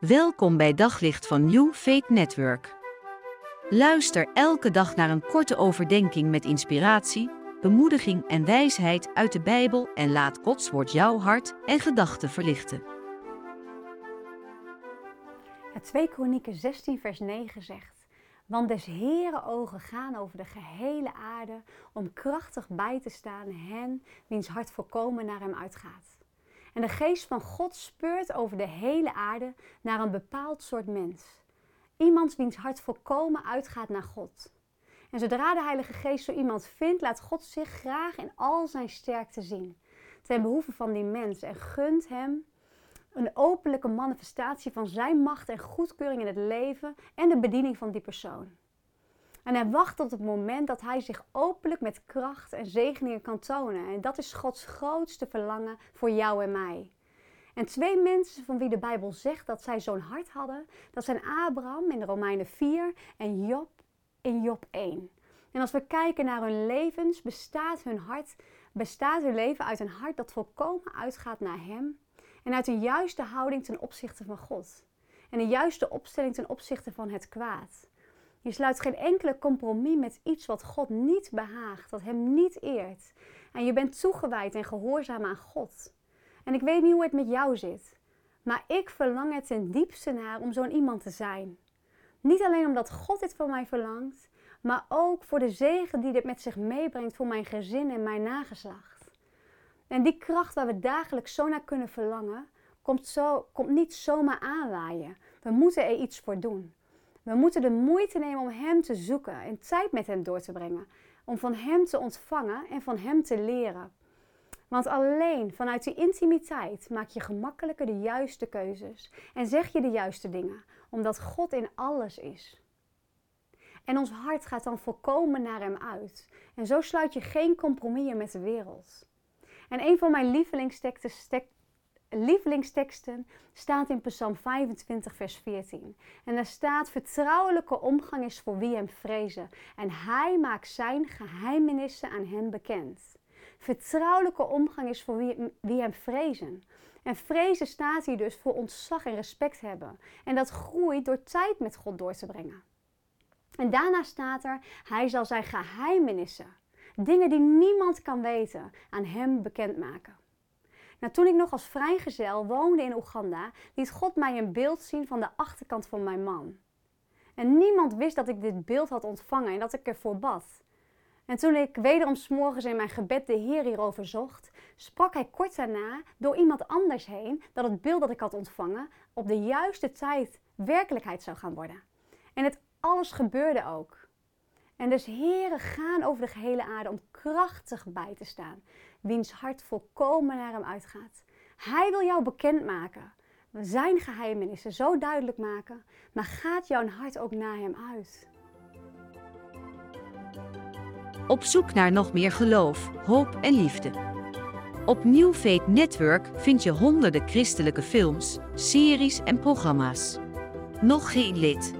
Welkom bij Daglicht van New Faith Network. Luister elke dag naar een korte overdenking met inspiratie, bemoediging en wijsheid uit de Bijbel en laat Gods woord jouw hart en gedachten verlichten. Ja, 2 Kronieken 16 vers 9 zegt... Want des Heere ogen gaan over de gehele aarde om krachtig bij te staan hen wiens hart volkomen naar hem uitgaat. En de geest van God speurt over de hele aarde naar een bepaald soort mens. Iemand wiens hart volkomen uitgaat naar God. En zodra de Heilige Geest zo iemand vindt, laat God zich graag in al zijn sterkte zien. Ten behoeve van die mens en gunt hem een openlijke manifestatie van zijn macht en goedkeuring in het leven en de bediening van die persoon. En hij wacht tot het moment dat hij zich openlijk met kracht en zegeningen kan tonen. En dat is Gods grootste verlangen voor jou en mij. En twee mensen van wie de Bijbel zegt dat zij zo'n hart hadden, dat zijn Abraham in de Romeinen 4 en Job in Job 1. En als we kijken naar hun levens, bestaat hun hart, bestaat hun leven uit een hart dat volkomen uitgaat naar Hem en uit een juiste houding ten opzichte van God. En een juiste opstelling ten opzichte van het kwaad. Je sluit geen enkele compromis met iets wat God niet behaagt, wat Hem niet eert. En je bent toegewijd en gehoorzaam aan God. En ik weet niet hoe het met jou zit, maar ik verlang het ten diepste naar om zo'n iemand te zijn. Niet alleen omdat God dit van mij verlangt, maar ook voor de zegen die dit met zich meebrengt voor mijn gezin en mijn nageslacht. En die kracht waar we dagelijks zo naar kunnen verlangen, komt, zo, komt niet zomaar aanwaaien. We moeten er iets voor doen. We moeten de moeite nemen om Hem te zoeken en tijd met Hem door te brengen. Om van Hem te ontvangen en van Hem te leren. Want alleen vanuit die intimiteit maak je gemakkelijker de juiste keuzes en zeg je de juiste dingen, omdat God in alles is. En ons hart gaat dan volkomen naar Hem uit. En zo sluit je geen compromissen met de wereld. En een van mijn lievelingsteksten lievelingsteksten staat in Psalm 25, vers 14. En daar staat: Vertrouwelijke omgang is voor wie hem vrezen. En hij maakt zijn geheimenissen aan hen bekend. Vertrouwelijke omgang is voor wie, hem vrezen. En vrezen staat hier dus voor ontzag en respect hebben. En dat groeit door tijd met God door te brengen. En daarna staat er: Hij zal zijn geheimenissen, dingen die niemand kan weten, aan hem bekendmaken. Nou, toen ik nog als vrijgezel woonde in Oeganda, liet God mij een beeld zien van de achterkant van mijn man. En niemand wist dat ik dit beeld had ontvangen en dat ik ervoor bad. En toen ik wederom s'morgens in mijn gebed de Heer hierover zocht, sprak hij kort daarna door iemand anders heen dat het beeld dat ik had ontvangen op de juiste tijd werkelijkheid zou gaan worden. En het alles gebeurde ook. En dus heren gaan over de gehele aarde om krachtig bij te staan wiens hart volkomen naar hem uitgaat. Hij wil jou bekendmaken, zijn geheimenissen zo duidelijk maken, maar gaat jouw hart ook naar hem uit? Op zoek naar nog meer geloof, hoop en liefde. Op New Network vind je honderden christelijke films, series en programma's. Nog geen lid?